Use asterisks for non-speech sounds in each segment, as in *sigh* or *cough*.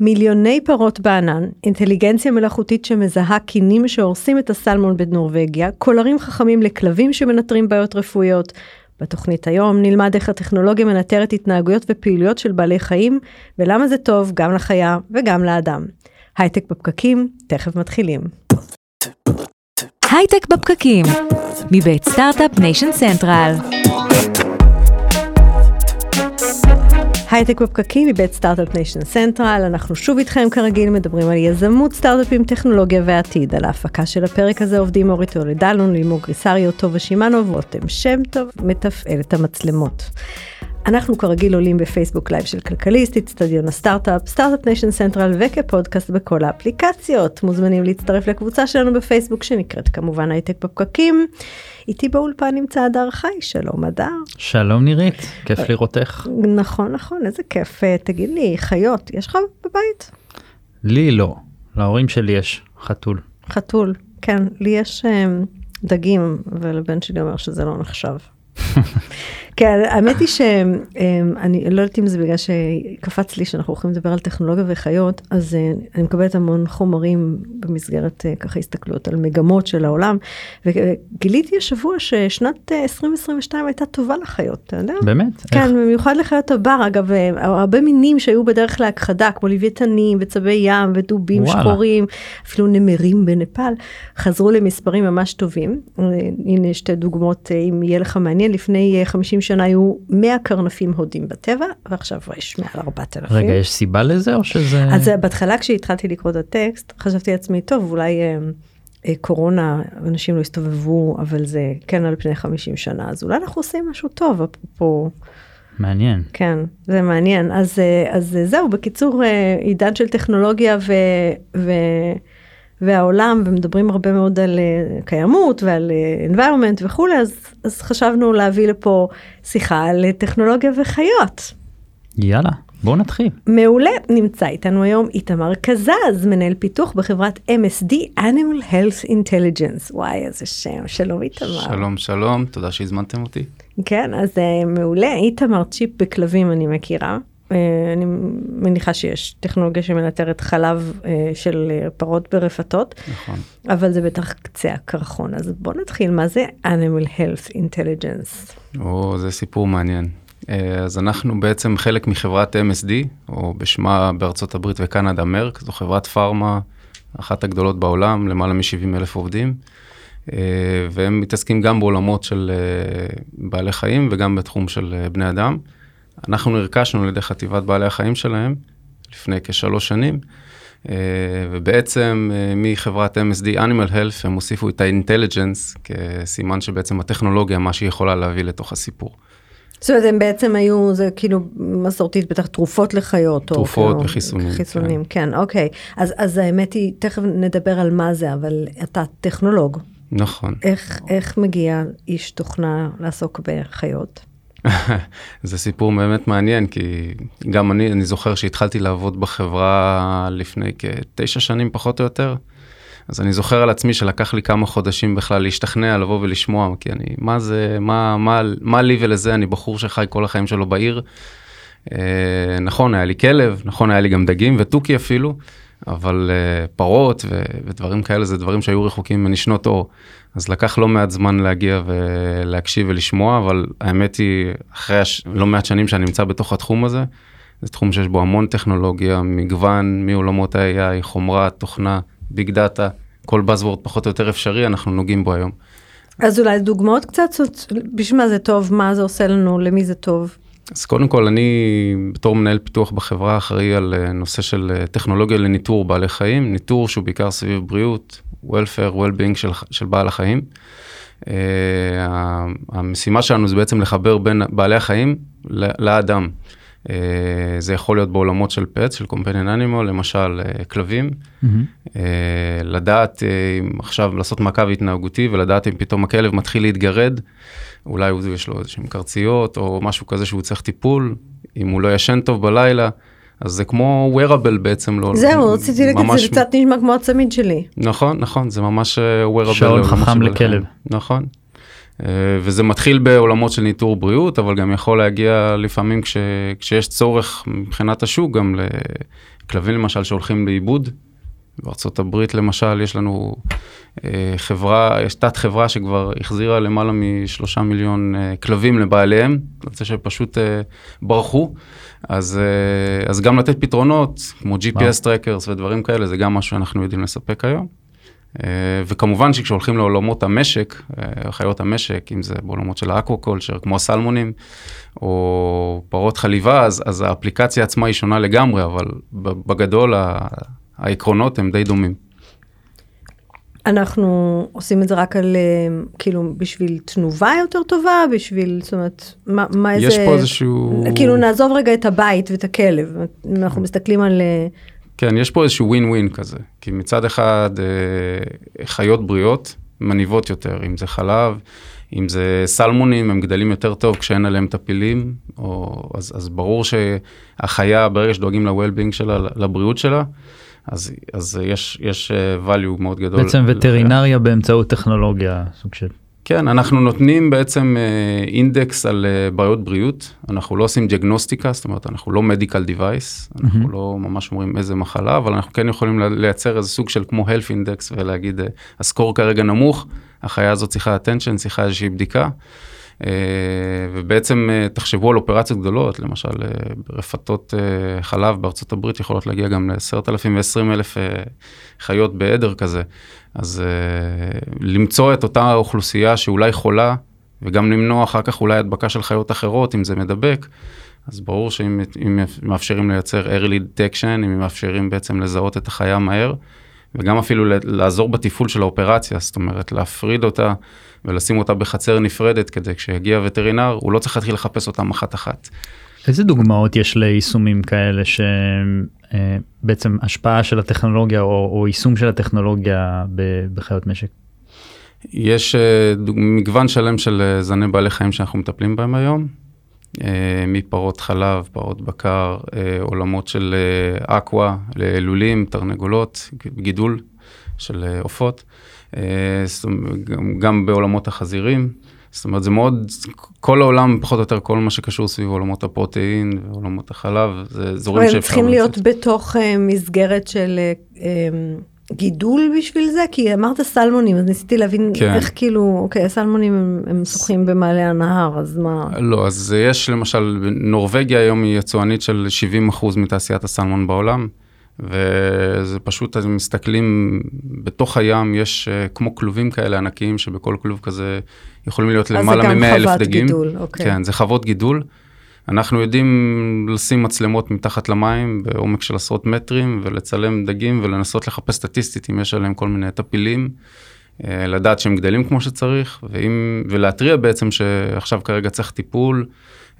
מיליוני פרות בענן, אינטליגנציה מלאכותית שמזהה כינים שהורסים את הסלמון בנורבגיה, קולרים חכמים לכלבים שמנטרים בעיות רפואיות. בתוכנית היום נלמד איך הטכנולוגיה מנטרת התנהגויות ופעילויות של בעלי חיים, ולמה זה טוב גם לחיה וגם לאדם. הייטק בפקקים, תכף מתחילים. הייטק בפקקים, מבית Start-Up Nation Central. הייטק בפקקים מבית Start-Up Nation Central, אנחנו שוב איתכם כרגיל מדברים על יזמות, סטארט-אפים, טכנולוגיה ועתיד. על ההפקה של הפרק הזה עובדים אורי טולדלון, לימור גריסריו, טובה שמאנוב, רותם שם טוב, מתפעל את המצלמות. אנחנו כרגיל עולים בפייסבוק live של כלכליסט, אצטדיון הסטארט-אפ, Start-Up Nation Central וכפודקאסט בכל האפליקציות. מוזמנים להצטרף לקבוצה שלנו בפייסבוק שנקראת כמובן הייטק בפקקים. איתי באולפן נמצא הדר חי, שלום הדר. שלום נירית, כיף לראותך. נכון נכון איזה כיף, אה, תגיד לי חיות יש לך בבית? לי לא, להורים שלי יש חתול. חתול, כן, לי יש אה, דגים ולבן שלי אומר שזה לא נחשב. *laughs* כן, האמת היא שאני לא יודעת אם זה בגלל שקפץ לי שאנחנו הולכים לדבר על טכנולוגיה וחיות, אז אה, אני מקבלת המון חומרים במסגרת אה, ככה הסתכלות על מגמות של העולם, וגיליתי השבוע ששנת 2022 אה, הייתה טובה לחיות, אתה יודע? באמת? כן, איך? במיוחד לחיות הבר, אגב, הרבה מינים שהיו בדרך להכחדה, כמו לוויתנים וצבי ים ודובים וואלה. שחורים, אפילו נמרים בנפאל, חזרו למספרים ממש טובים. הנה שתי דוגמאות, אם יהיה לך מעניין, לפני 50 שנה היו 100 קרנפים הודים בטבע, ועכשיו יש מעל 4,000. רגע, יש סיבה לזה או שזה... אז בהתחלה כשהתחלתי לקרוא את הטקסט, חשבתי לעצמי, טוב, אולי אה, אה, קורונה, אנשים לא הסתובבו, אבל זה כן על פני 50 שנה, אז אולי אנחנו עושים משהו טוב, אפרופו... מעניין. כן, זה מעניין. אז, אה, אז זהו, בקיצור, אה, עידן של טכנולוגיה ו... ו והעולם, ומדברים הרבה מאוד על uh, קיימות ועל uh, environment וכולי, אז, אז חשבנו להביא לפה שיחה על טכנולוגיה וחיות. יאללה, בואו נתחיל. מעולה, נמצא איתנו היום איתמר קזז, מנהל פיתוח בחברת MSD Animal Health Intelligence. וואי, איזה שם, שלום איתמר. שלום, שלום, תודה שהזמנתם אותי. כן, אז uh, מעולה, איתמר צ'יפ בכלבים אני מכירה. אה, אני מניחה שיש טכנולוגיה שמנטרת חלב אה, של אה, פרות ברפתות, נכון. אבל זה בטח קצה הקרחון. אז בוא נתחיל, מה זה Animal Health Intelligence? או, זה סיפור מעניין. אז אנחנו בעצם חלק מחברת MSD, או בשמה בארצות הברית וקנדה מרק, זו חברת פארמה, אחת הגדולות בעולם, למעלה מ-70 אלף עובדים. והם מתעסקים גם בעולמות של בעלי חיים וגם בתחום של בני אדם. אנחנו נרכשנו על ידי חטיבת בעלי החיים שלהם לפני כשלוש שנים, אה, ובעצם אה, מחברת MSD Animal Health הם הוסיפו את ה-intelligence כסימן שבעצם הטכנולוגיה, מה שהיא יכולה להביא לתוך הסיפור. זאת אומרת, הם בעצם היו, זה כאילו מסורתית, בטח תרופות לחיות. תרופות כאילו, וחיסונים. חיסונים, כן, כן אוקיי. אז, אז האמת היא, תכף נדבר על מה זה, אבל אתה טכנולוג. נכון. איך, איך מגיע איש תוכנה לעסוק בחיות? *laughs* זה סיפור באמת מעניין, כי גם אני, אני זוכר שהתחלתי לעבוד בחברה לפני כתשע שנים פחות או יותר. אז אני זוכר על עצמי שלקח לי כמה חודשים בכלל להשתכנע, לבוא ולשמוע, כי אני, מה זה, מה, מה, מה לי ולזה, אני בחור שחי כל החיים שלו בעיר. אה, נכון, היה לי כלב, נכון, היה לי גם דגים ותוכי אפילו, אבל אה, פרות ו, ודברים כאלה זה דברים שהיו רחוקים ממני שנות אור. אז לקח לא מעט זמן להגיע ולהקשיב ולשמוע, אבל האמת היא, אחרי הש... לא מעט שנים שאני נמצא בתוך התחום הזה, זה תחום שיש בו המון טכנולוגיה, מגוון מעולמות ה-AI, חומרה, תוכנה, ביג דאטה, כל buzzword פחות או יותר אפשרי, אנחנו נוגעים בו היום. אז אולי דוגמאות קצת, בשביל מה זה טוב, מה זה עושה לנו, למי זה טוב? אז קודם כל, אני בתור מנהל פיתוח בחברה אחראי על אה, נושא של אה, טכנולוגיה לניטור בעלי חיים, ניטור שהוא בעיקר סביב בריאות, welfare, well-being של, של בעל החיים. Uh, המשימה שלנו זה בעצם לחבר בין בעלי החיים לאדם. Uh, זה יכול להיות בעולמות של פט, של companion animal, למשל uh, כלבים. Mm-hmm. Uh, לדעת uh, עכשיו לעשות מעקב התנהגותי ולדעת אם פתאום הכלב מתחיל להתגרד, אולי יש לו איזשהם קרציות או משהו כזה שהוא צריך טיפול, אם הוא לא ישן טוב בלילה. אז זה כמו wearable בעצם לא זהו רציתי להגיד זה קצת נשמע כמו הצמיד שלי נכון נכון זה ממש אה, wearable שעון חכם לכלב נכון אה, וזה מתחיל בעולמות של ניטור בריאות, אבל גם יכול להגיע לפעמים כש, כשיש צורך מבחינת השוק, גם לכלבים למשל שהולכים לאיבוד. בארה"ב למשל יש לנו אה, חברה, יש תת חברה שכבר החזירה למעלה משלושה מיליון אה, כלבים לבעליהם, זה שפשוט ברחו. אז, אז גם לתת פתרונות כמו GPS trackers ודברים כאלה, זה גם משהו שאנחנו יודעים לספק היום. אה, וכמובן שכשהולכים לעולמות המשק, אה, חיות המשק, אם זה בעולמות של ה aquaculture, כמו הסלמונים, או פרות חליבה, אז, אז האפליקציה עצמה היא שונה לגמרי, אבל בגדול העקרונות הם די דומים. אנחנו עושים את זה רק על, אה, כאילו, בשביל תנובה יותר טובה, בשביל, זאת אומרת, מה, מה איזה... יש פה איזשהו... כאילו, נעזוב רגע את הבית ואת הכלב, אנחנו מסתכלים על... כן, יש פה איזשהו ווין ווין כזה, כי מצד אחד אה, חיות בריאות מניבות יותר, אם זה חלב, אם זה סלמונים, הם גדלים יותר טוב כשאין עליהם טפילים, או, אז, אז ברור שהחיה, ברגע שדואגים ל-well-being שלה, לבריאות שלה, אז, אז יש, יש אה, value מאוד גדול. בעצם וטרינריה באמצעות טכנולוגיה, סוג של. כן, אנחנו נותנים בעצם אה, אינדקס על אה, בעיות בריאות, אנחנו לא עושים דיאגנוסטיקה, זאת אומרת, אנחנו לא מדיקל דיווייס, אנחנו לא ממש אומרים איזה מחלה, אבל אנחנו כן יכולים לייצר איזה סוג של כמו health index ולהגיד, הסקור כרגע נמוך, החיה הזאת צריכה attention, צריכה איזושהי בדיקה. אה, ובעצם אה, תחשבו על אופרציות גדולות, למשל אה, רפתות חלב בארצות הברית יכולות להגיע גם ל-10,000 ו-20,000 חיות בעדר כזה. אז למצוא את אותה אוכלוסייה שאולי חולה, וגם למנוע אחר כך אולי הדבקה של חיות אחרות, אם זה מדבק, אז ברור שאם מאפשרים לייצר early detection, אם מאפשרים בעצם לזהות את החיה מהר, וגם אפילו לעזור בתפעול של האופרציה, זאת אומרת להפריד אותה ולשים אותה בחצר נפרדת כדי כשיגיע וטרינר הוא לא צריך להתחיל לחפש אותם אחת אחת. איזה דוגמאות יש ליישומים כאלה שבעצם אה, השפעה של הטכנולוגיה או, או יישום של הטכנולוגיה בחיות משק? יש אה, דוג... מגוון שלם של אה, זני בעלי חיים שאנחנו מטפלים בהם היום, מפרות חלב, פרות בקר, עולמות של אקווה, ללולים, תרנגולות, גידול של עופות. אה, גם בעולמות החזירים. זאת אומרת, זה מאוד, כל העולם, פחות או יותר, כל מה שקשור סביב עולמות הפרוטאין ועולמות החלב, זה אזורים שאפשר... הם צריכים להיות בתוך מסגרת של גידול בשביל זה? כי אמרת סלמונים, אז ניסיתי להבין כן. איך כאילו, אוקיי, הסלמונים הם, הם שוחים במעלה הנהר, אז מה... לא, אז יש למשל, נורבגיה היום היא יצואנית של 70% מתעשיית הסלמון בעולם. וזה פשוט, אז מסתכלים, בתוך הים יש uh, כמו כלובים כאלה ענקיים, שבכל כלוב כזה יכולים להיות למעלה מ-100 אלף דגים. אז זה גם חוות גידול, אוקיי. כן, זה חוות גידול. אנחנו יודעים לשים מצלמות מתחת למים בעומק של עשרות מטרים ולצלם דגים ולנסות לחפש סטטיסטית אם יש עליהם כל מיני טפילים, uh, לדעת שהם גדלים כמו שצריך, ואם, ולהתריע בעצם שעכשיו כרגע צריך טיפול,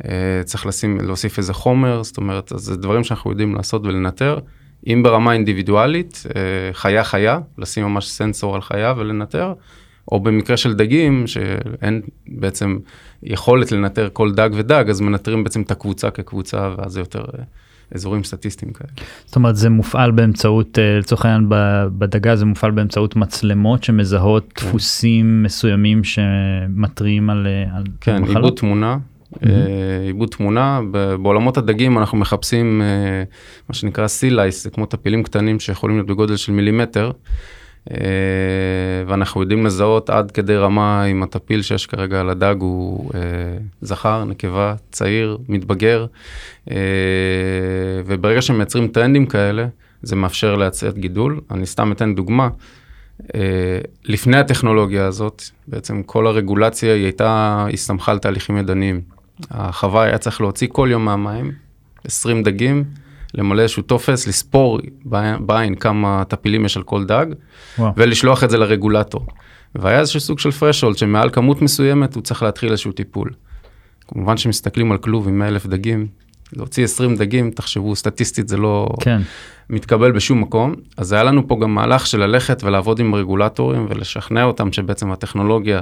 uh, צריך לשים, להוסיף איזה חומר, זאת אומרת, אז זה דברים שאנחנו יודעים לעשות ולנטר. אם ברמה אינדיבידואלית, אה, חיה חיה, לשים ממש סנסור על חיה ולנטר, או במקרה של דגים, שאין בעצם יכולת לנטר כל דג ודג, אז מנטרים בעצם את הקבוצה כקבוצה, ואז זה יותר אה, אזורים סטטיסטיים כאלה. זאת אומרת, זה מופעל באמצעות, אה, לצורך העניין בדגה, זה מופעל באמצעות מצלמות שמזהות כן. דפוסים מסוימים שמתריעים על, על כן, מחלות? כן, עיבוד תמונה, אה, עיבוד תמונה. בעולמות הדגים אנחנו מחפשים אה, מה שנקרא sea lice, זה כמו טפילים קטנים שיכולים להיות בגודל של מילימטר. אה, ואנחנו יודעים לזהות עד כדי רמה אם הטפיל שיש כרגע על הדג הוא זכר, נקבה, צעיר, מתבגר. וברגע שמייצרים טרנדים כאלה, זה מאפשר לייצר גידול. אני סתם אתן דוגמה. לפני הטכנולוגיה הזאת, בעצם כל הרגולציה היא הייתה, הסתמכה על תהליכים ידניים. החווה היה צריך להוציא כל יום מהמים 20 דגים, למלא איזשהו טופס, לספור בעין כמה טפילים יש על כל דג, וואו. ולשלוח את זה לרגולטור. והיה איזשהו סוג של פרשולד שמעל כמות מסוימת הוא צריך להתחיל איזשהו טיפול. כמובן שמסתכלים על כלוב עם 100 אלף דגים, להוציא 20 דגים, תחשבו, סטטיסטית זה לא כן. מתקבל בשום מקום. אז היה לנו פה גם מהלך של ללכת ולעבוד עם רגולטורים ולשכנע אותם שבעצם הטכנולוגיה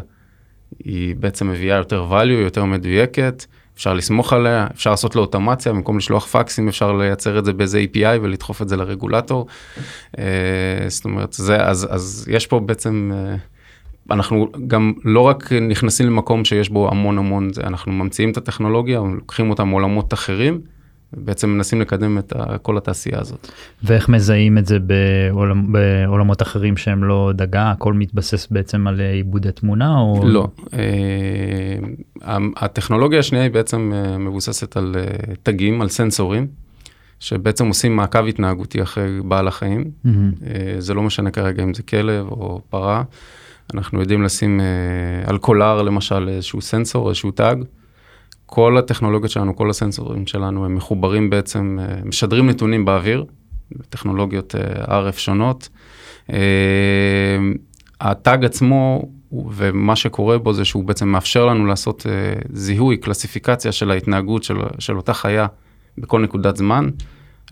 היא בעצם מביאה יותר value, יותר מדויקת, אפשר לסמוך עליה, אפשר לעשות לו אוטומציה, במקום לשלוח פקסים אפשר לייצר את זה באיזה API ולדחוף את זה לרגולטור. אה, זאת אומרת, זה, אז, אז יש פה בעצם אה, אנחנו גם לא רק נכנסים למקום שיש בו המון המון, אנחנו ממציאים את הטכנולוגיה, לוקחים אותה מעולמות אחרים, בעצם מנסים לקדם את כל התעשייה הזאת. ואיך מזהים את זה בעולמ, בעולמות אחרים שהם לא דגה, הכל מתבסס בעצם על עיבודי תמונה או... לא, אה, הטכנולוגיה השנייה היא בעצם אה, מבוססת על אה, תגים, על סנסורים, שבעצם עושים מעקב התנהגותי אחרי בעל החיים, mm-hmm. זה לא משנה כרגע אם זה כלב או פרה, אנחנו יודעים לשים על קולר למשל איזשהו סנסור, איזשהו תג. כל הטכנולוגיות שלנו, כל הסנסורים שלנו, הם מחוברים בעצם, אה, משדרים נתונים באוויר, טכנולוגיות אה, RF שונות. אה, הטאג עצמו ומה שקורה בו זה שהוא בעצם מאפשר לנו לעשות זיהוי, קלסיפיקציה של ההתנהגות של, של אותה חיה בכל נקודת זמן.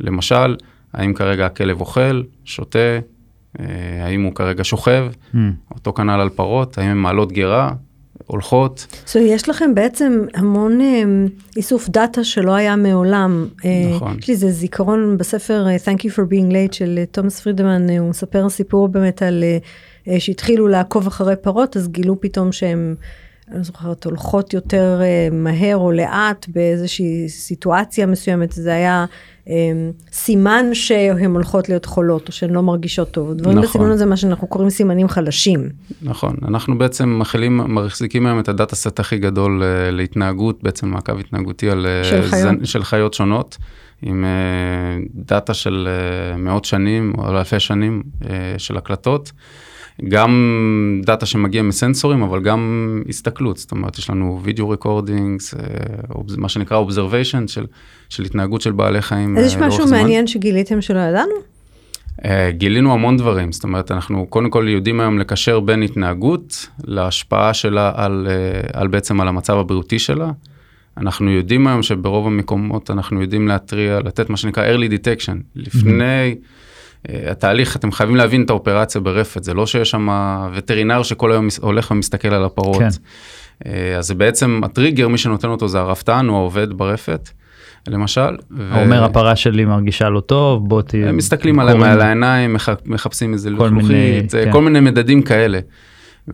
למשל, האם כרגע הכלב אוכל, שותה, האם הוא כרגע שוכב, mm. אותו כנ"ל על פרות, האם הן מעלות גרה, הולכות. So, יש לכם בעצם המון um, איסוף דאטה שלא היה מעולם. אה, נכון. יש לי איזה זיכרון בספר uh, Thank you for being late של uh, תומאס פרידמן, uh, הוא מספר סיפור באמת על uh, שהתחילו לעקוב אחרי פרות, אז גילו פתאום שהם... אני לא זוכרת, הולכות יותר uh, מהר או לאט באיזושהי סיטואציה מסוימת, זה היה um, סימן שהן הולכות להיות חולות או שהן לא מרגישות טוב. דברים נכון. בסגנון הזה מה שאנחנו קוראים סימנים חלשים. נכון, אנחנו בעצם מכילים, מחזיקים היום את הדאטה סט הכי גדול uh, להתנהגות, בעצם מעקב התנהגותי על של, חיות. זן, של חיות שונות. עם דאטה של מאות שנים או אלפי שנים של הקלטות. גם דאטה שמגיע מסנסורים, אבל גם הסתכלות, זאת אומרת, יש לנו וידאו recordings, אה, מה שנקרא observation של, של התנהגות של בעלי חיים. אז יש אה, משהו מעניין שגיליתם שלא ידענו? Uh, גילינו המון דברים, זאת אומרת, אנחנו קודם כל יודעים היום לקשר בין התנהגות להשפעה שלה על, על בעצם על המצב הבריאותי שלה. אנחנו יודעים היום שברוב המקומות אנחנו יודעים להתריע, לתת מה שנקרא early detection, לפני... Mm-hmm. אה, התהליך, אתם חייבים להבין את האופרציה ברפת, זה לא שיש שם וטרינר שכל היום הולך ומסתכל על הפרות. כן. אה, אז זה בעצם הטריגר, מי שנותן אותו זה הרפתן או העובד ברפת. למשל. ו... אומר הפרה שלי מרגישה לא טוב, בוא תהיה... הם מסתכלים עליהם על העיניים, מחפשים איזה לחלוכית, כן. כל מיני מדדים כאלה.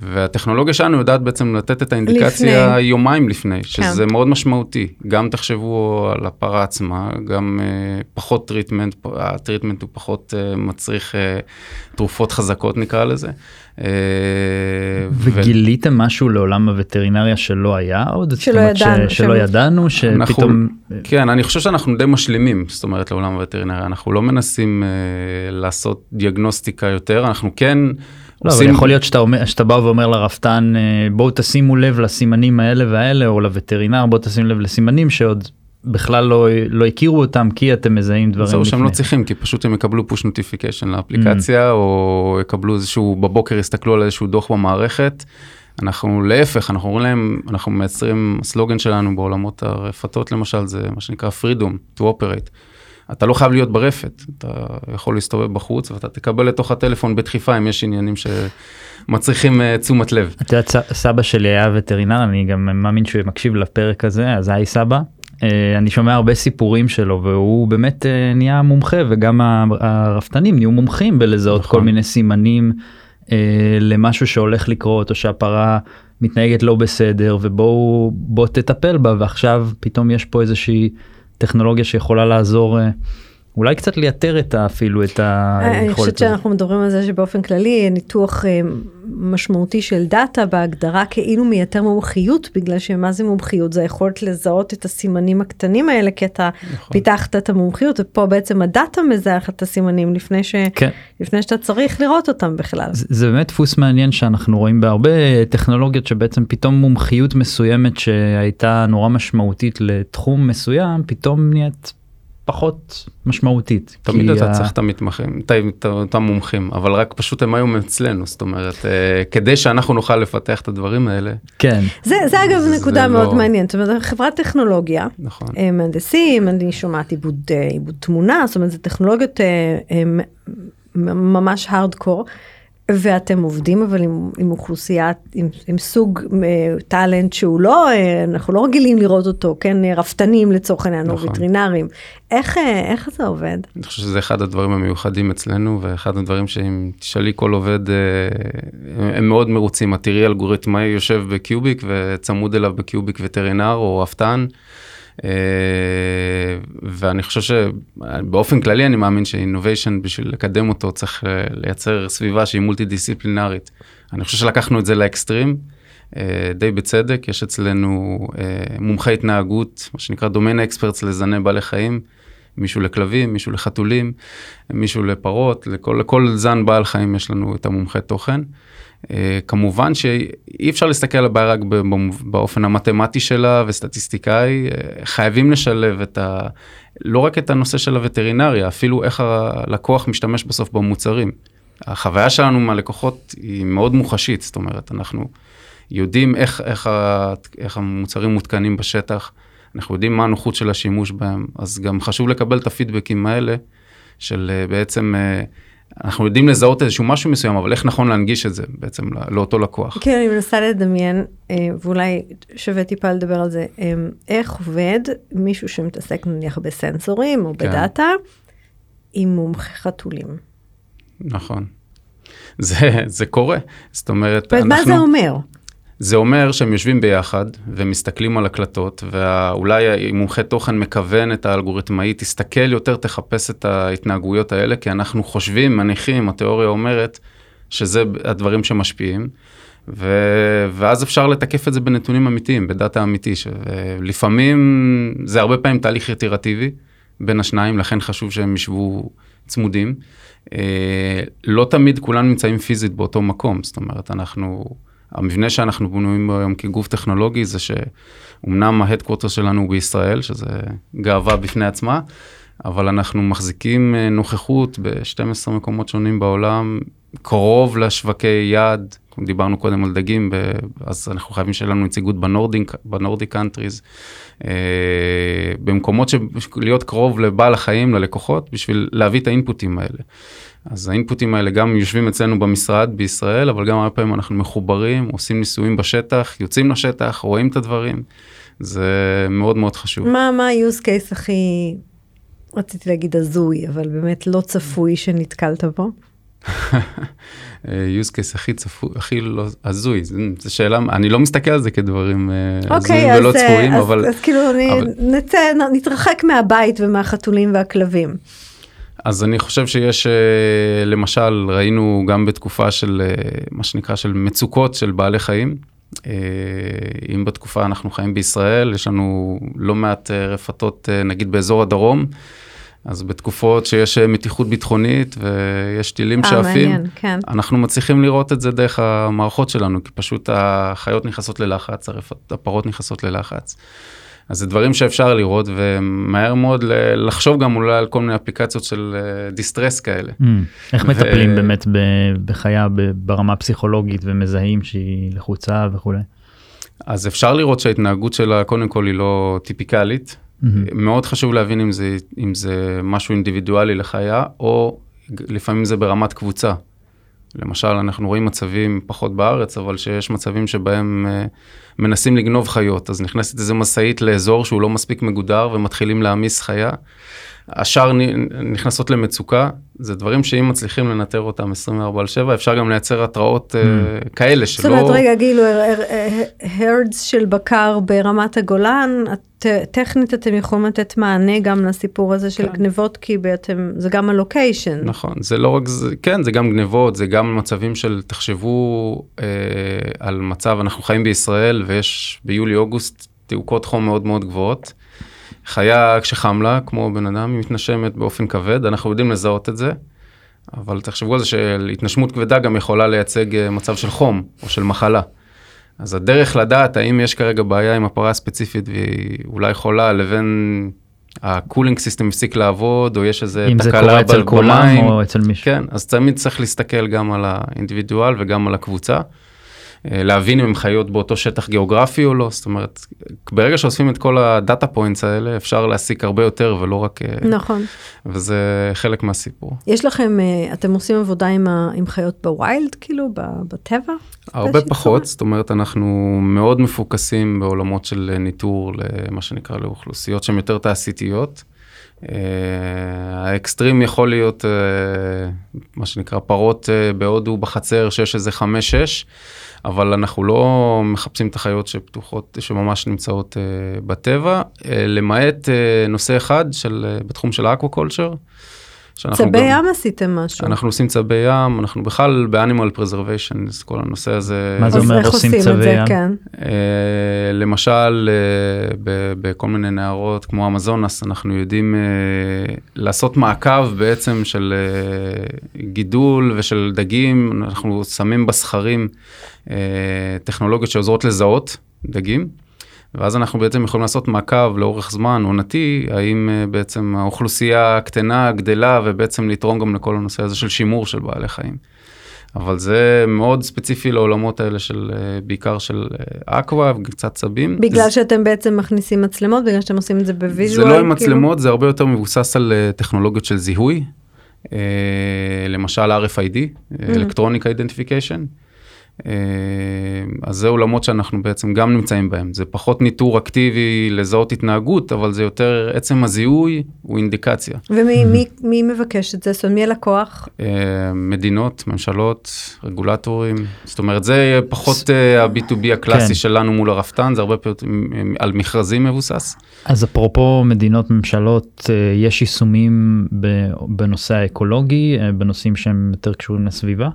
והטכנולוגיה שלנו יודעת בעצם לתת את האינדיקציה לפני. יומיים לפני, שזה כן. מאוד משמעותי. גם תחשבו על הפרה עצמה, גם uh, פחות treatment, ה treatment הוא פחות uh, מצריך uh, תרופות חזקות נקרא לזה. Uh, וגיליתם ו... משהו לעולם הווטרינריה שלא היה עוד? שלא ידענו. ש... שלא ידענו, שפתאום... אנחנו, כן, אני חושב שאנחנו די משלימים, זאת אומרת, לעולם הווטרינריה. אנחנו לא מנסים uh, לעשות דיאגנוסטיקה יותר, אנחנו כן... לא, עושים... אבל יכול להיות שאתה, אומר, שאתה בא ואומר לרפתן אה, בואו תשימו לב לסימנים האלה והאלה או לווטרינר בואו תשימו לב לסימנים שעוד בכלל לא, לא הכירו אותם כי אתם מזהים דברים זהו שהם לא צריכים כי פשוט הם יקבלו push notification לאפליקציה mm. או יקבלו איזשהו בבוקר יסתכלו על איזשהו דוח במערכת. אנחנו להפך אנחנו אומרים להם אנחנו מייצרים סלוגן שלנו בעולמות הרפתות למשל זה מה שנקרא freedom to operate. אתה לא חייב להיות ברפת, אתה יכול להסתובב בחוץ ואתה תקבל לתוך הטלפון בדחיפה אם יש עניינים שמצריכים uh, תשומת לב. את יודעת, סבא שלי היה וטרינר, אני גם מאמין שהוא מקשיב לפרק הזה, אז היי סבא. Uh, אני שומע הרבה סיפורים שלו והוא באמת uh, נהיה מומחה וגם הרפתנים נהיו מומחים בלזהות נכון. כל מיני סימנים למשהו שהולך לקרות או שהפרה מתנהגת לא בסדר ובואו בוא תטפל בה ועכשיו פתאום יש פה איזושהי. טכנולוגיה שיכולה לעזור אה, אולי קצת לייתר את אפילו את היכולת. אני חושבת שאנחנו מדברים על זה שבאופן כללי ניתוח אה, משמעותי של דאטה בהגדרה כאילו מייתר מומחיות בגלל שמה זה מומחיות זה היכולת לזהות את הסימנים הקטנים האלה כי אתה נכון. פיתחת את המומחיות ופה בעצם הדאטה מזהה את הסימנים לפני, ש... כן. לפני שאתה צריך לראות אותם בכלל. זה, זה באמת דפוס מעניין שאנחנו רואים בהרבה טכנולוגיות שבעצם פתאום מומחיות מסוימת שהייתה נורא משמעותית לתחום מסוים פתאום נהיית פחות משמעותית. תמיד אתה ה... צריך את המתמחים, את אותם מומחים, אבל רק פשוט הם היו אצלנו, זאת אומרת, אה, כדי שאנחנו נוכל לפתח את הדברים האלה. כן. זה, זה אגב זה נקודה מאוד לא... מעניינת, זאת אומרת, חברת טכנולוגיה, נכון. אה, מהנדסים, אני שומעת עיבוד, אה, עיבוד תמונה, זאת אומרת, זה טכנולוגיות ממש הארדקור. ואתם עובדים אבל עם, עם אוכלוסייה, עם, עם סוג uh, טאלנט שהוא לא, uh, אנחנו לא רגילים לראות אותו, כן, uh, רפתנים לצורך העניין, או נכון. וטרינרים. איך, איך זה עובד? אני חושב שזה אחד הדברים המיוחדים אצלנו, ואחד הדברים שאם תשאלי כל עובד, אה, הם מאוד מרוצים. את תראי אלגוריתמאי יושב בקיוביק וצמוד אליו בקיוביק וטרינר או רפתן. אה, ואני חושב שבאופן כללי אני מאמין שאינוביישן בשביל לקדם אותו צריך אה, לייצר סביבה שהיא מולטי דיסציפלינרית. אני חושב שלקחנו את זה לאקסטרים, אה, די בצדק, יש אצלנו מומחי התנהגות, מה שנקרא דומיין אקספרטס לזני בעלי חיים, מישהו לכלבים, מישהו לחתולים, מישהו לפרות, לכל, לכל זן בעל חיים יש לנו את המומחי תוכן. Uh, כמובן שאי אפשר להסתכל על הבעיה רק באופן המתמטי שלה וסטטיסטיקאי, uh, חייבים לשלב את ה... לא רק את הנושא של הווטרינריה, אפילו איך הלקוח משתמש בסוף במוצרים. החוויה שלנו מהלקוחות היא מאוד מוחשית, זאת אומרת, אנחנו יודעים איך, איך, ה, איך המוצרים מותקנים בשטח, אנחנו יודעים מה הנוחות של השימוש בהם, אז גם חשוב לקבל את הפידבקים האלה, של uh, בעצם... Uh, אנחנו יודעים לזהות איזשהו משהו מסוים, אבל איך נכון להנגיש את זה בעצם לאותו לקוח. כן, אני מנסה לדמיין, אה, ואולי שווה טיפה לדבר על זה, אה, איך עובד מישהו שמתעסק נניח בסנסורים או כן. בדאטה, עם מומחי חתולים. נכון. זה, זה קורה, זאת אומרת, אנחנו... מה זה אומר? זה אומר שהם יושבים ביחד ומסתכלים על הקלטות, ואולי מומחה תוכן מכוון את האלגוריתמאי, תסתכל יותר, תחפש את ההתנהגויות האלה, כי אנחנו חושבים, מניחים, התיאוריה אומרת שזה הדברים שמשפיעים, ו... ואז אפשר לתקף את זה בנתונים אמיתיים, בדאטה אמיתי, שלפעמים זה הרבה פעמים תהליך יצירטיבי בין השניים, לכן חשוב שהם ישבו צמודים. אה, לא תמיד כולם נמצאים פיזית באותו מקום, זאת אומרת, אנחנו... המבנה שאנחנו בנויים היום כגוף טכנולוגי זה שאומנם ה headquarter שלנו הוא בישראל, שזה גאווה בפני עצמה, אבל אנחנו מחזיקים אה, נוכחות ב-12 מקומות שונים בעולם, קרוב לשווקי יעד, דיברנו קודם על דגים, אז אנחנו חייבים שיהיה לנו נציגות ב Nordic, ב Nordic countries, אה, במקומות של להיות קרוב לבעל החיים, ללקוחות, בשביל להביא את האינפוטים האלה. אז האינפוטים האלה גם יושבים אצלנו במשרד בישראל, אבל גם הרבה פעמים אנחנו מחוברים, עושים ניסויים בשטח, יוצאים לשטח, רואים את הדברים. זה מאוד מאוד חשוב. מה, מה ה-use case הכי, רציתי להגיד הזוי, אבל באמת לא צפוי שנתקלת בו? use case הכי צפוי, הכי לא הזוי, זו שאלה, אני לא מסתכל על זה כדברים okay, אה, הזויים ולא צפויים, אז, אבל... אז כאילו אבל... נצא, נתרחק מהבית ומהחתולים והכלבים. אז אני חושב שיש, אה, למשל, ראינו גם בתקופה של אה, מה שנקרא של מצוקות של בעלי חיים. אה, אם בתקופה אנחנו חיים בישראל, יש לנו לא מעט רפתות, נגיד באזור הדרום, אז בתקופות שיש מתיחות ביטחונית ויש טילים שעפים, כן. אנחנו מצליחים לראות את זה דרך המערכות שלנו, כי פשוט החיות נכנסות ללחץ, הפרות נכנסות ללחץ. אז זה דברים שאפשר לראות ומהר מאוד לחשוב גם אולי על כל מיני אפליקציות של דיסטרס כאלה. Mm, איך ו... מטפלים באמת בחיה ברמה הפסיכולוגית ומזהים שהיא לחוצה וכולי? אז אפשר לראות שההתנהגות שלה קודם כל היא לא טיפיקלית. Mm-hmm. מאוד חשוב להבין אם זה, אם זה משהו אינדיבידואלי לחיה או לפעמים זה ברמת קבוצה. למשל, אנחנו רואים מצבים פחות בארץ, אבל שיש מצבים שבהם uh, מנסים לגנוב חיות, אז נכנסת איזה משאית לאזור שהוא לא מספיק מגודר ומתחילים להעמיס חיה. השאר נכנסות למצוקה, זה דברים שאם מצליחים לנטר אותם 24 על 7, אפשר גם לייצר התראות mm. uh, כאלה שלא... זאת אומרת, רגע, כאילו, הרדס של בקר ברמת הגולן, את, טכנית אתם יכולים לתת מענה גם לסיפור הזה של כן. גנבות, כי בעצם זה גם הלוקיישן. נכון, זה לא רק זה, כן, זה גם גנבות, זה גם מצבים של, תחשבו אה, על מצב, אנחנו חיים בישראל ויש ביולי-אוגוסט תעוקות חום מאוד מאוד גבוהות. חיה כשחם לה, כמו בן אדם, היא מתנשמת באופן כבד, אנחנו יודעים לזהות את זה, אבל תחשבו על זה שהתנשמות כבדה גם יכולה לייצג אה, מצב של חום או של מחלה. אז הדרך לדעת האם יש כרגע בעיה עם הפרה הספציפית והיא אולי חולה, לבין ה cooling system הפסיק לעבוד, או יש איזה תקלה במים. אם זה קורה אצל כולם או אצל מישהו. כן, אז תמיד צריך להסתכל גם על ה individual וגם על הקבוצה. אה, להבין אם הם חיות באותו שטח גיאוגרפי או לא, זאת אומרת, ברגע שאוספים את כל ה data points האלה, אפשר להסיק הרבה יותר ולא רק... אה, נכון. וזה חלק מהסיפור. יש לכם, אה, אתם עושים עבודה עם, ה, עם חיות ב wild, כאילו, בטבע? הרבה פחות, זאת אומרת, אנחנו מאוד מפוקסים בעולמות של ניטור למה שנקרא לאוכלוסיות שהן יותר תעשייתיות. האקסטרים יכול להיות מה שנקרא פרות בהודו בחצר שיש איזה חמש שש. אבל אנחנו לא מחפשים את החיות שפתוחות, שממש נמצאות uh, בטבע, uh, למעט uh, נושא אחד של, בתחום של ה aquaculture. צבי ים עשיתם משהו. אנחנו עושים צבי ים, אנחנו בכלל ב animal preservation, אז כל הנושא הזה. מה זה אומר עושים צבי ים? כן. Uh, למשל, uh, בכל מיני נהרות כמו אמזונס, אנחנו יודעים uh, לעשות מעקב בעצם של גידול ושל דגים, אנחנו שמים בסכרים טכנולוגיות שעוזרות לזהות דגים. ואז אנחנו בעצם יכולים לעשות מעקב לאורך זמן עונתי, האם uh, בעצם האוכלוסייה קטנה, גדלה, ובעצם לתרום גם לכל הנושא הזה של שימור של בעלי חיים. אבל זה מאוד ספציפי לעולמות האלה של uh, בעיקר של אה, aqua וקצת צבים. בגלל זה, שאתם בעצם מכניסים מצלמות, בגלל שאתם עושים את זה ב visual? זה לא עם כאילו? מצלמות, זה הרבה יותר מבוסס על טכנולוגיות של זיהוי. למשל RFID, Electronic Identification. אה, אז זה עולמות שאנחנו בעצם גם נמצאים בהם. זה פחות ניטור אקטיבי לזהות התנהגות, אבל זה יותר עצם הזיהוי הוא אינדיקציה. ומי *laughs* מי, מי מבקש את זה? זאת אומרת, מי הלקוח? אה, מדינות, ממשלות, רגולטורים. זאת אומרת, זה פחות אה, ה-B2B הקלאסי כן. שלנו מול הרפתן, זה הרבה פעמים על מכרזים מבוסס. אז אפרופו מדינות, ממשלות, יש יישומים בנושא האקולוגי, בנושאים שהם יותר קשורים לסביבה?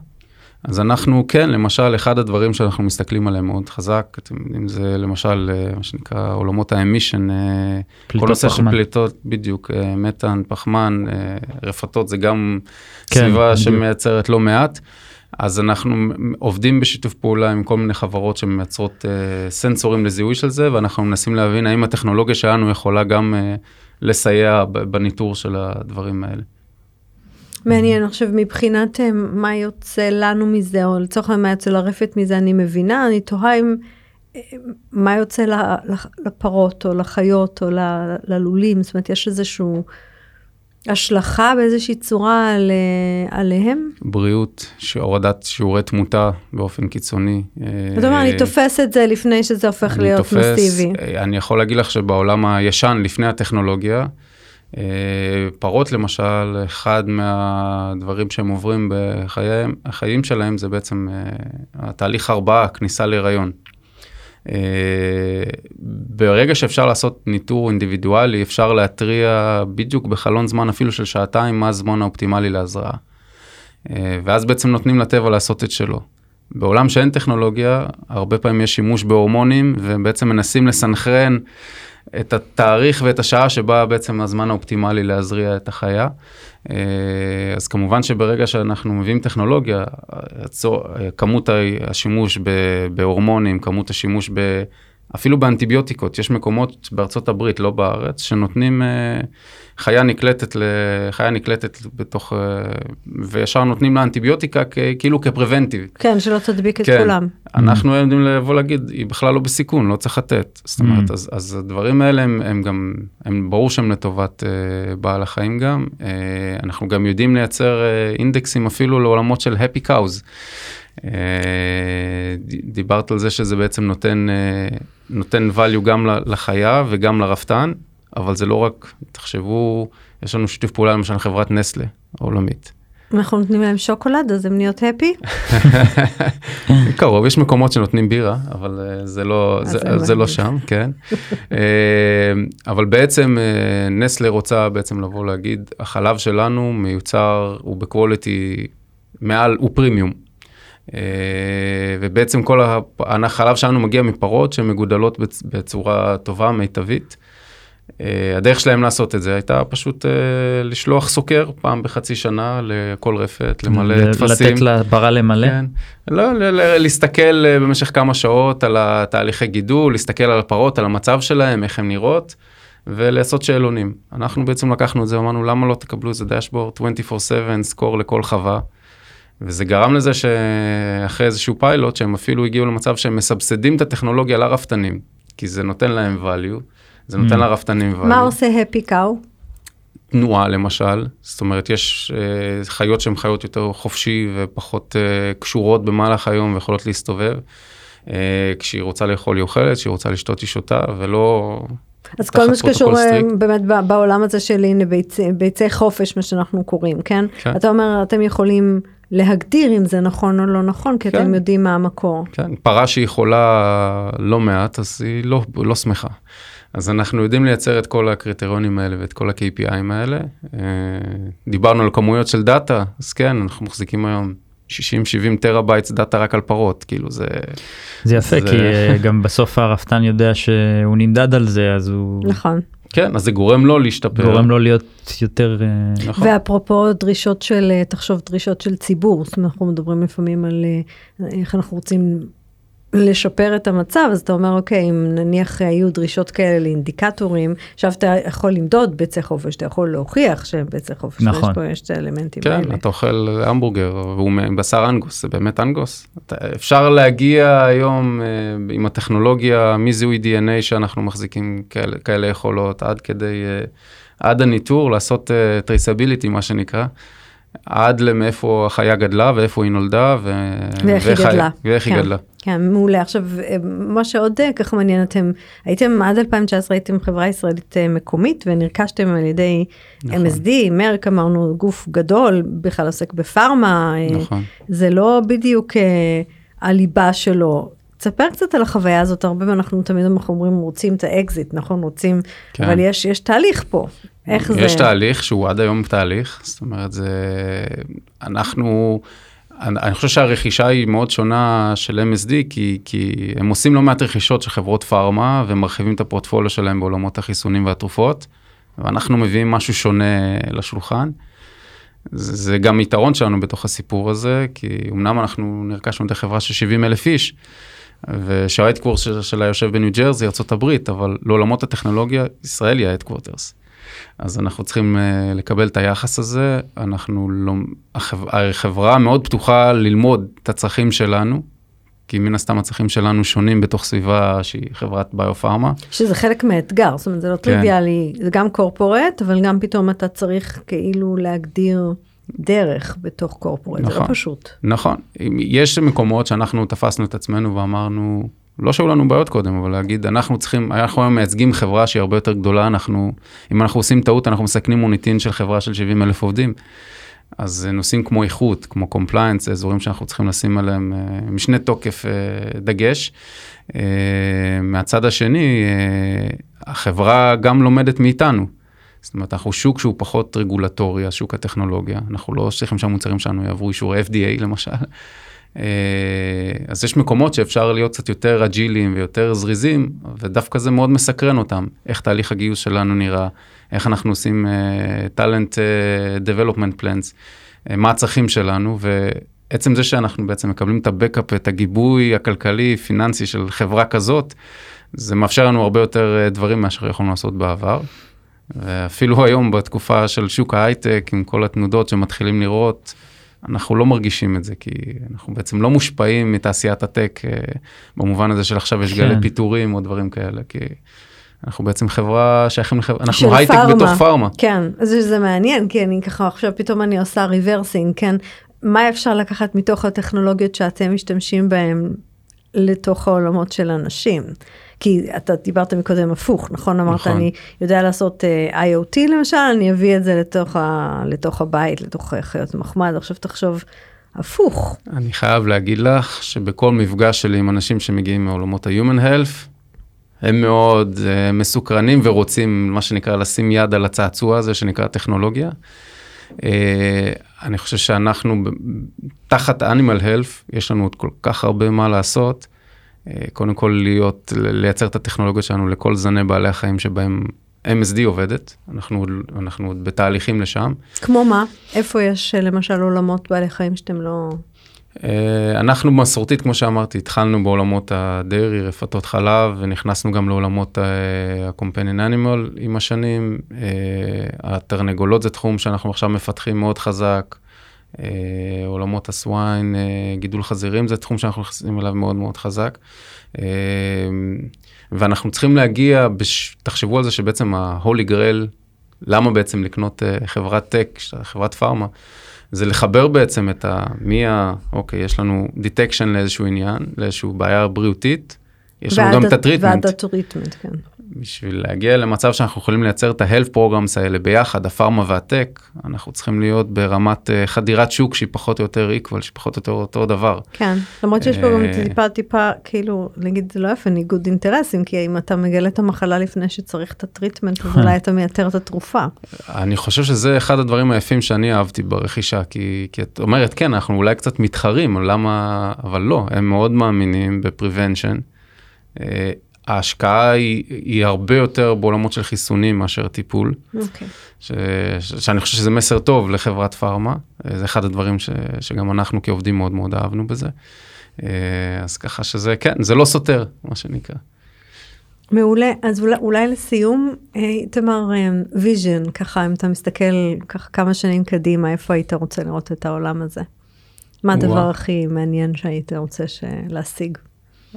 אז אנחנו כן, למשל, אחד הדברים שאנחנו מסתכלים עליהם מאוד חזק, אתם יודעים, זה למשל, אה, מה שנקרא, עולמות האמישן, אה, כל נושא של פליטות, בדיוק, אה, מתאן, פחמן, רפתות, זה גם כן, סביבה בדיוק. שמייצרת לא מעט. אז אנחנו עובדים בשיתוף פעולה עם כל מיני חברות שמייצרות סנסורים לזיהוי של זה, ואנחנו מנסים להבין האם הטכנולוגיה שלנו יכולה גם לסייע בניטור של הדברים האלה. מעניין, עכשיו מבחינת אה, מה יוצא לנו מזה, או לצורך העניין מה יוצא לרפת מזה, אני מבינה, אני תוהה אם, אה, מה יוצא לפרות, או לחיות, או ללולים, זאת אומרת, יש איזשהו השלכה באיזושהי צורה על, אה, עליהם? בריאות, הורדת שיעורי תמותה באופן קיצוני. זאת אומרת, אני תופס את זה לפני שזה הופך להיות תופס, מסיבי. אני יכול להגיד לך שבעולם הישן, לפני הטכנולוגיה, פרות למשל, אחד מהדברים שהם עוברים בחיים שלהם זה בעצם אה, התהליך הרבעה, כניסה להיריון. אה, ברגע שאפשר לעשות ניטור אינדיבידואלי, אפשר להתריע בדיוק בחלון זמן אפילו של שעתיים מה הזמן האופטימלי להזרעה. ואז בעצם נותנים לטבע לעשות את שלו. בעולם שאין טכנולוגיה, הרבה פעמים יש שימוש בהורמונים, ובעצם מנסים לסנכרן את התאריך ואת השעה שבה בעצם הזמן האופטימלי להזריע את החיה. אה, אז כמובן שברגע שאנחנו מביאים טכנולוגיה, כמות השימוש בהורמונים, כמות השימוש ב... אפילו באנטיביוטיקות, יש מקומות בארצות הברית, לא בארץ, שנותנים, אה, חיה נקלטת, חיה נקלטת בתוך, אה, וישר נותנים לה אנטיביוטיקה כאילו כפרוונטיב. כן, שלא תדביק את כן. כולם. אנחנו יודעים לבוא להגיד, היא בכלל לא בסיכון, לא צריך לתת. זאת אומרת, mm. אז, אז הדברים האלה הם, הם גם, הם ברור שהם לטובת uh, בעל החיים גם. Uh, אנחנו גם יודעים לייצר uh, אינדקסים אפילו לעולמות של happy cows. Uh, דיברת על זה שזה בעצם נותן, uh, נותן value גם לחיה וגם לרפתן, אבל זה לא רק, תחשבו, יש לנו שיתוף פעולה למשל חברת נסלה עולמית. אנחנו נותנים להם שוקולד אז הם נהיות הפי? *laughs* קרוב יש מקומות שנותנים בירה אבל uh, זה לא זה, זה לא שם כן uh, *laughs* אבל בעצם נסלה רוצה בעצם לבוא להגיד החלב שלנו מיוצר הוא בקווליטי מעל הוא פרימיום. Uh, ובעצם כל החלב שלנו מגיע מפרות שמגודלות בצורה טובה מיטבית. Uh, הדרך שלהם לעשות את זה הייתה פשוט uh, לשלוח סוקר פעם בחצי שנה לכל רפת, למלא טפסים. לתת לפרה למלא? כן. לא, להסתכל במשך כמה שעות על התהליכי גידול, להסתכל על הפרות, על המצב שלהם, איך הן נראות, ולעשות שאלונים. אנחנו בעצם לקחנו את זה, אמרנו למה לא תקבלו איזה דשבורד 24/7 סקור לכל חווה. וזה גרם לזה שאחרי איזשהו פיילוט שהם אפילו הגיעו למצב שהם מסבסדים את הטכנולוגיה לרפתנים, כי זה נותן להם value, זה נותן Mm. לרפתנים value. מה עושה הפי קאו? תנועה למשל, זאת אומרת יש אה, חיות שהן חיות יותר חופשי ופחות אה, קשורות במהלך היום ויכולות להסתובב. אה, כשהיא רוצה לאכול היא אוכלת, כשהיא רוצה לשתות היא שותה ולא... אז כל מה שקשור אה. באמת בעולם הזה של הנה ביצי, ביצי חופש, מה שאנחנו קוראים, כן? כן. אתה אומר, אתם יכולים להגדיר אם זה נכון או לא נכון, כי כן. אתם יודעים מה המקור. כן, פרה שהיא חולה לא מעט אז היא לא, לא שמחה. אז אנחנו יודעים לייצר את כל הקריטריונים האלה ואת כל ה-KPIים האלה. אה, דיברנו על כמויות של דאטה, אז כן, אנחנו מחזיקים היום 60-70 terabytes דאטה רק על פרות, כאילו זה... זה יפה זה- כי אה, גם בסוף הרפתן יודע שהוא נמדד על זה אז הוא נכון. כן, אז זה גורם לו להשתפר. גורם לו להיות יותר אה, נכון. ואפרופו דרישות של, אה, תחשוב דרישות של ציבור, זאת אומרת, אנחנו מדברים לפעמים על אה, איך אנחנו רוצים לשפר את המצב, אז אתה אומר, אוקיי, אם נניח היו דרישות כאלה לאינדיקטורים, עכשיו אתה יכול למדוד ביצי חופש, אתה יכול להוכיח שהם ביצי חופש, נכון. יש פה, יש את האלמנטים כן, האלה. אתה אוכל המבורגר והוא מבשר אנגוס, זה באמת אנגוס. אתה, אפשר להגיע היום אה, עם הטכנולוגיה מזיהוי DNA שאנחנו מחזיקים כאלה, כאלה יכולות עד כדי, אה, עד הניטור, לעשות traceability מה שנקרא, עד למאיפה החיה גדלה ואיפה היא נולדה ו... ואיך היא גדלה. ואיך היא כן. גדלה. כן, מעולה. עכשיו, אה, מה שעוד אה, ככה מעניין, אתם הייתם עד 2019 הייתם חברה ישראלית אה, מקומית ונרכשתם על ידי נכון. MSD, מרק אמרנו גוף גדול, בכלל עוסק בפארמה, נכון. זה לא בדיוק הליבה שלו. תספר קצת על החוויה הזאת, הרבה פעמים אנחנו תמיד אנחנו אומרים רוצים את האקזיט, נכון? רוצים, כן. אבל יש, יש תהליך פה. איך זה? יש תהליך שהוא עד היום תהליך, זאת אומרת זה, אנחנו, אני, אני חושב שהרכישה היא מאוד שונה של MSD, כי, כי הם עושים לא מעט רכישות של חברות פארמה ומרחיבים את הפורטפוליו שלהם בעולמות החיסונים והתרופות, ואנחנו מביאים משהו שונה לשולחן. זה, זה גם יתרון שלנו בתוך הסיפור הזה, כי אמנם אנחנו נרכשנו את החברה של 70 אלף איש, ושה headquarters שלה יושב בניו ג'רזי, ארה"ב, אבל לעולמות הטכנולוגיה, ישראל היא ה headquarters. אז אנחנו צריכים uh, לקבל את היחס הזה, אנחנו לא, החב, החברה מאוד פתוחה ללמוד את הצרכים שלנו, כי מן הסתם הצרכים שלנו שונים בתוך סביבה שהיא חברת biopharma. שזה חלק מהאתגר, זאת אומרת זה לא כן. טריוויאלי, זה גם corporate, אבל גם פתאום אתה צריך כאילו להגדיר דרך בתוך corporate, זה לא נכון. פשוט. נכון, יש מקומות שאנחנו תפסנו את עצמנו ואמרנו, לא שהיו לנו בעיות קודם, אבל להגיד, אנחנו צריכים, אנחנו היום מייצגים חברה שהיא הרבה יותר גדולה, אנחנו, אם אנחנו עושים טעות, אנחנו מסכנים מוניטין של חברה של 70 אלף עובדים. אז נושאים כמו איכות, כמו compliance, זה אזורים שאנחנו צריכים לשים עליהם אה, משנה תוקף אה, דגש. אה, מהצד השני, החברה גם לומדת מאיתנו. זאת אומרת, אנחנו שוק שהוא פחות רגולטורי, השוק הטכנולוגיה. אנחנו לא צריכים שהמוצרים שלנו יעברו אישור FDA למשל. אה, אז יש מקומות שאפשר להיות קצת יותר אג'יליים ויותר זריזים, ודווקא זה מאוד מסקרן אותם, איך תהליך הגיוס שלנו נראה, איך אנחנו עושים טאלנט development plans, אה, מה הצרכים שלנו, ועצם זה שאנחנו בעצם מקבלים את ה backup, את הגיבוי הכלכלי, פיננסי של חברה כזאת, זה מאפשר לנו הרבה יותר דברים מאשר יכולנו לעשות בעבר. ואפילו היום בתקופה של שוק ההייטק, עם כל התנודות שמתחילים לראות, אנחנו לא מרגישים את זה, כי אנחנו בעצם לא מושפעים מתעשיית ה tech, אה, במובן הזה של עכשיו יש גלי כן. פיטורים או דברים כאלה, כי אנחנו בעצם חברה שייכים לחברה, אנחנו הייטק pharma. בתוך pharma. כן, אז זה מעניין, כי אני ככה עכשיו פתאום אני עושה reversing, כן? מה אפשר לקחת מתוך הטכנולוגיות שאתם משתמשים בהן לתוך העולמות של אנשים? כי אתה דיברת מקודם הפוך, נכון? אמרת, נכון. אני יודע לעשות uh, IoT למשל, אני אביא את זה לתוך, ה, לתוך הבית, לתוך אה, חיות מחמד, עכשיו תחשוב הפוך. אני חייב להגיד לך שבכל מפגש שלי עם אנשים שמגיעים מעולמות ה-Human Health, הם מאוד uh, מסוקרנים ורוצים, מה שנקרא, לשים יד על הצעצוע הזה שנקרא טכנולוגיה. Uh, אני חושב שאנחנו, תחת Animal Health, יש לנו עוד כל כך הרבה מה לעשות. Uh, קודם כל להיות, לייצר את הטכנולוגיה שלנו לכל זני בעלי החיים שבהם MSD עובדת, אנחנו, עוד- אנחנו עוד בתהליכים לשם. כמו מה? איפה יש אה, למשל עולמות בעלי חיים שאתם לא... אה, אנחנו מסורתית, כמו שאמרתי, התחלנו בעולמות הדיירי, רפתות חלב, ונכנסנו גם לעולמות ה-companion animal עם השנים. אה, התרנגולות זה תחום שאנחנו עכשיו מפתחים מאוד חזק. אה, עולמות ה swine, אה, גידול חזירים, זה תחום שאנחנו נכנסים אליו מאוד מאוד חזק. אה, ואנחנו צריכים להגיע, בש... תחשבו על זה שבעצם ה-Holy Grail, למה בעצם לקנות חברת tech, חברת pharma, זה לחבר בעצם את ה... מי ה... אוקיי, יש לנו detection לאיזשהו עניין, לאיזשהו בעיה בריאותית, יש לנו גם את הטריטמנט. ועד הטריטמנט, כן. בשביל להגיע למצב שאנחנו יכולים לייצר את ה-health programs האלה ביחד, ה pharma וה tech, אנחנו צריכים להיות ברמת uh, חדירת שוק שהיא פחות או יותר equal, שהיא פחות או יותר אותו דבר. כן, למרות שיש פה גם אה, טיפה טיפה, כאילו, נגיד זה לא יפה, ניגוד אינטרסים, כי אם אתה מגלה את המחלה לפני שצריך את ה treatment, אז אולי אתה מייתר את התרופה. אני חושב שזה אחד הדברים היפים שאני אהבתי ברכישה, כי, כי את אומרת, כן, אנחנו אולי קצת מתחרים, למה, אבל לא, הם מאוד מאמינים ב prevention. ההשקעה היא, היא הרבה יותר בעולמות של חיסונים מאשר טיפול. אוקיי. ש, ש, שאני חושב שזה מסר טוב לחברת pharma, אה, זה אחד הדברים ש, שגם אנחנו כעובדים מאוד מאוד אהבנו בזה. אה, אז ככה שזה, כן, זה לא סותר, מה שנקרא. מעולה, אז אולי, אולי לסיום, אה, איתמר, vision, ככה אם אתה מסתכל ככה כמה שנים קדימה, איפה היית רוצה לראות את העולם הזה? מה הדבר. הכי מעניין שהיית רוצה להשיג?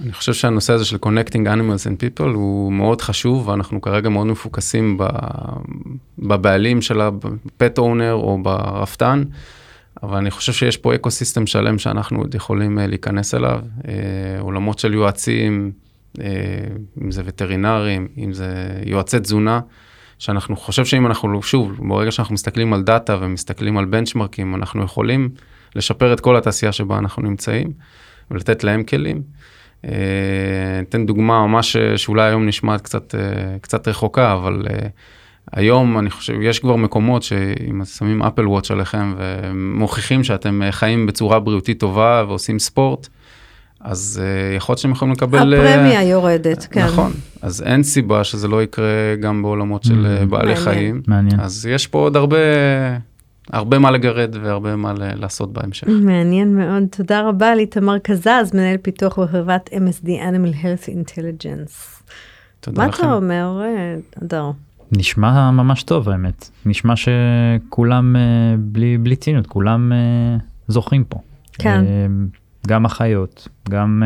אני חושב שהנושא הזה של connecting animals and people הוא מאוד חשוב ואנחנו כרגע מאוד מפוקסים בבעלים של ה-pet owner או ברפתן, אבל אני חושב שיש פה ecosystem שלם שאנחנו עוד יכולים אה, להיכנס אליו, אה, עולמות של יועצים, אה, אם זה וטרינרים, אם זה יועצי תזונה, שאנחנו חושב שאם אנחנו, שוב, ברגע שאנחנו מסתכלים על data ומסתכלים על benchmarkים, אנחנו יכולים לשפר את כל התעשייה שבה אנחנו נמצאים ולתת להם כלים. אה, אתן דוגמה ממש אה, שאולי היום נשמעת קצת, אה, קצת רחוקה, אבל היום אני חושב, יש כבר מקומות שאם שמים אפל וואץ' עליכם ומוכיחים שאתם חיים בצורה בריאותית טובה ועושים ספורט, אז יכול להיות שהם יכולים לקבל... הפרמיה יורדת, כן. נכון, אז אין סיבה שזה לא יקרה גם בעולמות של Mm, בעלי מעניין. חיים. מעניין. אז יש פה עוד הרבה, הרבה מה לגרד והרבה מה לעשות בהמשך. מעניין מאוד, תודה רבה לאיתמר קזז, מנהל פיתוח בחברת MSD Animal Health Intelligence. תודה מה לכם. אתה אומר, אה, אדר? נשמע ממש טוב האמת. נשמע שכולם, אה, בלי, בלי ציניות, כולם אה, זוכים פה. כן. גם החיות, גם,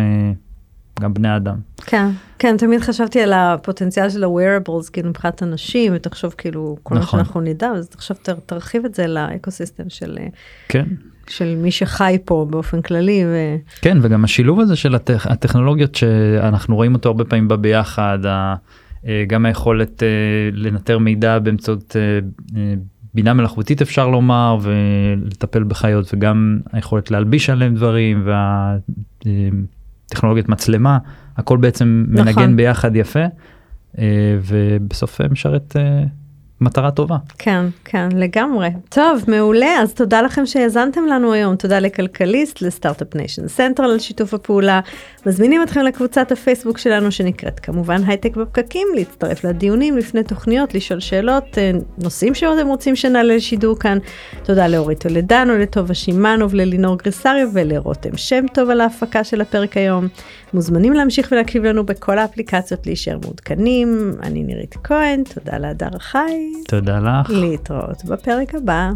גם בני אדם. כן, כן, תמיד חשבתי על הפוטנציאל של ה-wearables, כאילו מבחינת אנשים, ותחשוב כאילו, כל מה נכון. שאנחנו נדע, אז עכשיו ת- תרחיב את זה לאקוסיסטם של, אה, כן. של מי שחי פה באופן כללי, ו... כן, וגם השילוב הזה של הטכ... הטכנולוגיות שאנחנו רואים אותו הרבה פעמים בביחד, ה... אה, גם היכולת אה, לנטר מידע באמצעות בינה מלאכותית אפשר לומר, ולטפל בחיות, וגם היכולת להלביש עליהם דברים, והטכנולוגיית מצלמה, הכל בעצם נכון. מנגן ביחד יפה, אה, ובסוף אה, משרת אה, מטרה טובה. כן, כן, לגמרי. טוב, מעולה, אז תודה לכם שהאזנתם לנו היום, תודה לכלכליסט, לסטארט-אפ ניישן סנטרל על שיתוף הפעולה. מזמינים אתכם לקבוצת הפייסבוק שלנו שנקראת כמובן הייטק בפקקים, להצטרף לדיונים לפני תוכניות, לשאול שאלות, אה, נושאים שאתם רוצים שנעלה לשידור כאן. תודה לאורית טולדנו, לטובה שמאנוב, ללינור גריסריו ולרותם שם טוב על ההפקה של הפרק היום. מוזמנים להמשיך ולהקשיב לנו בכל האפליקציות להישאר מעודכנים. אני נירית כהן, תודה להדר חי. תודה לך. להתראות בפרק הבא.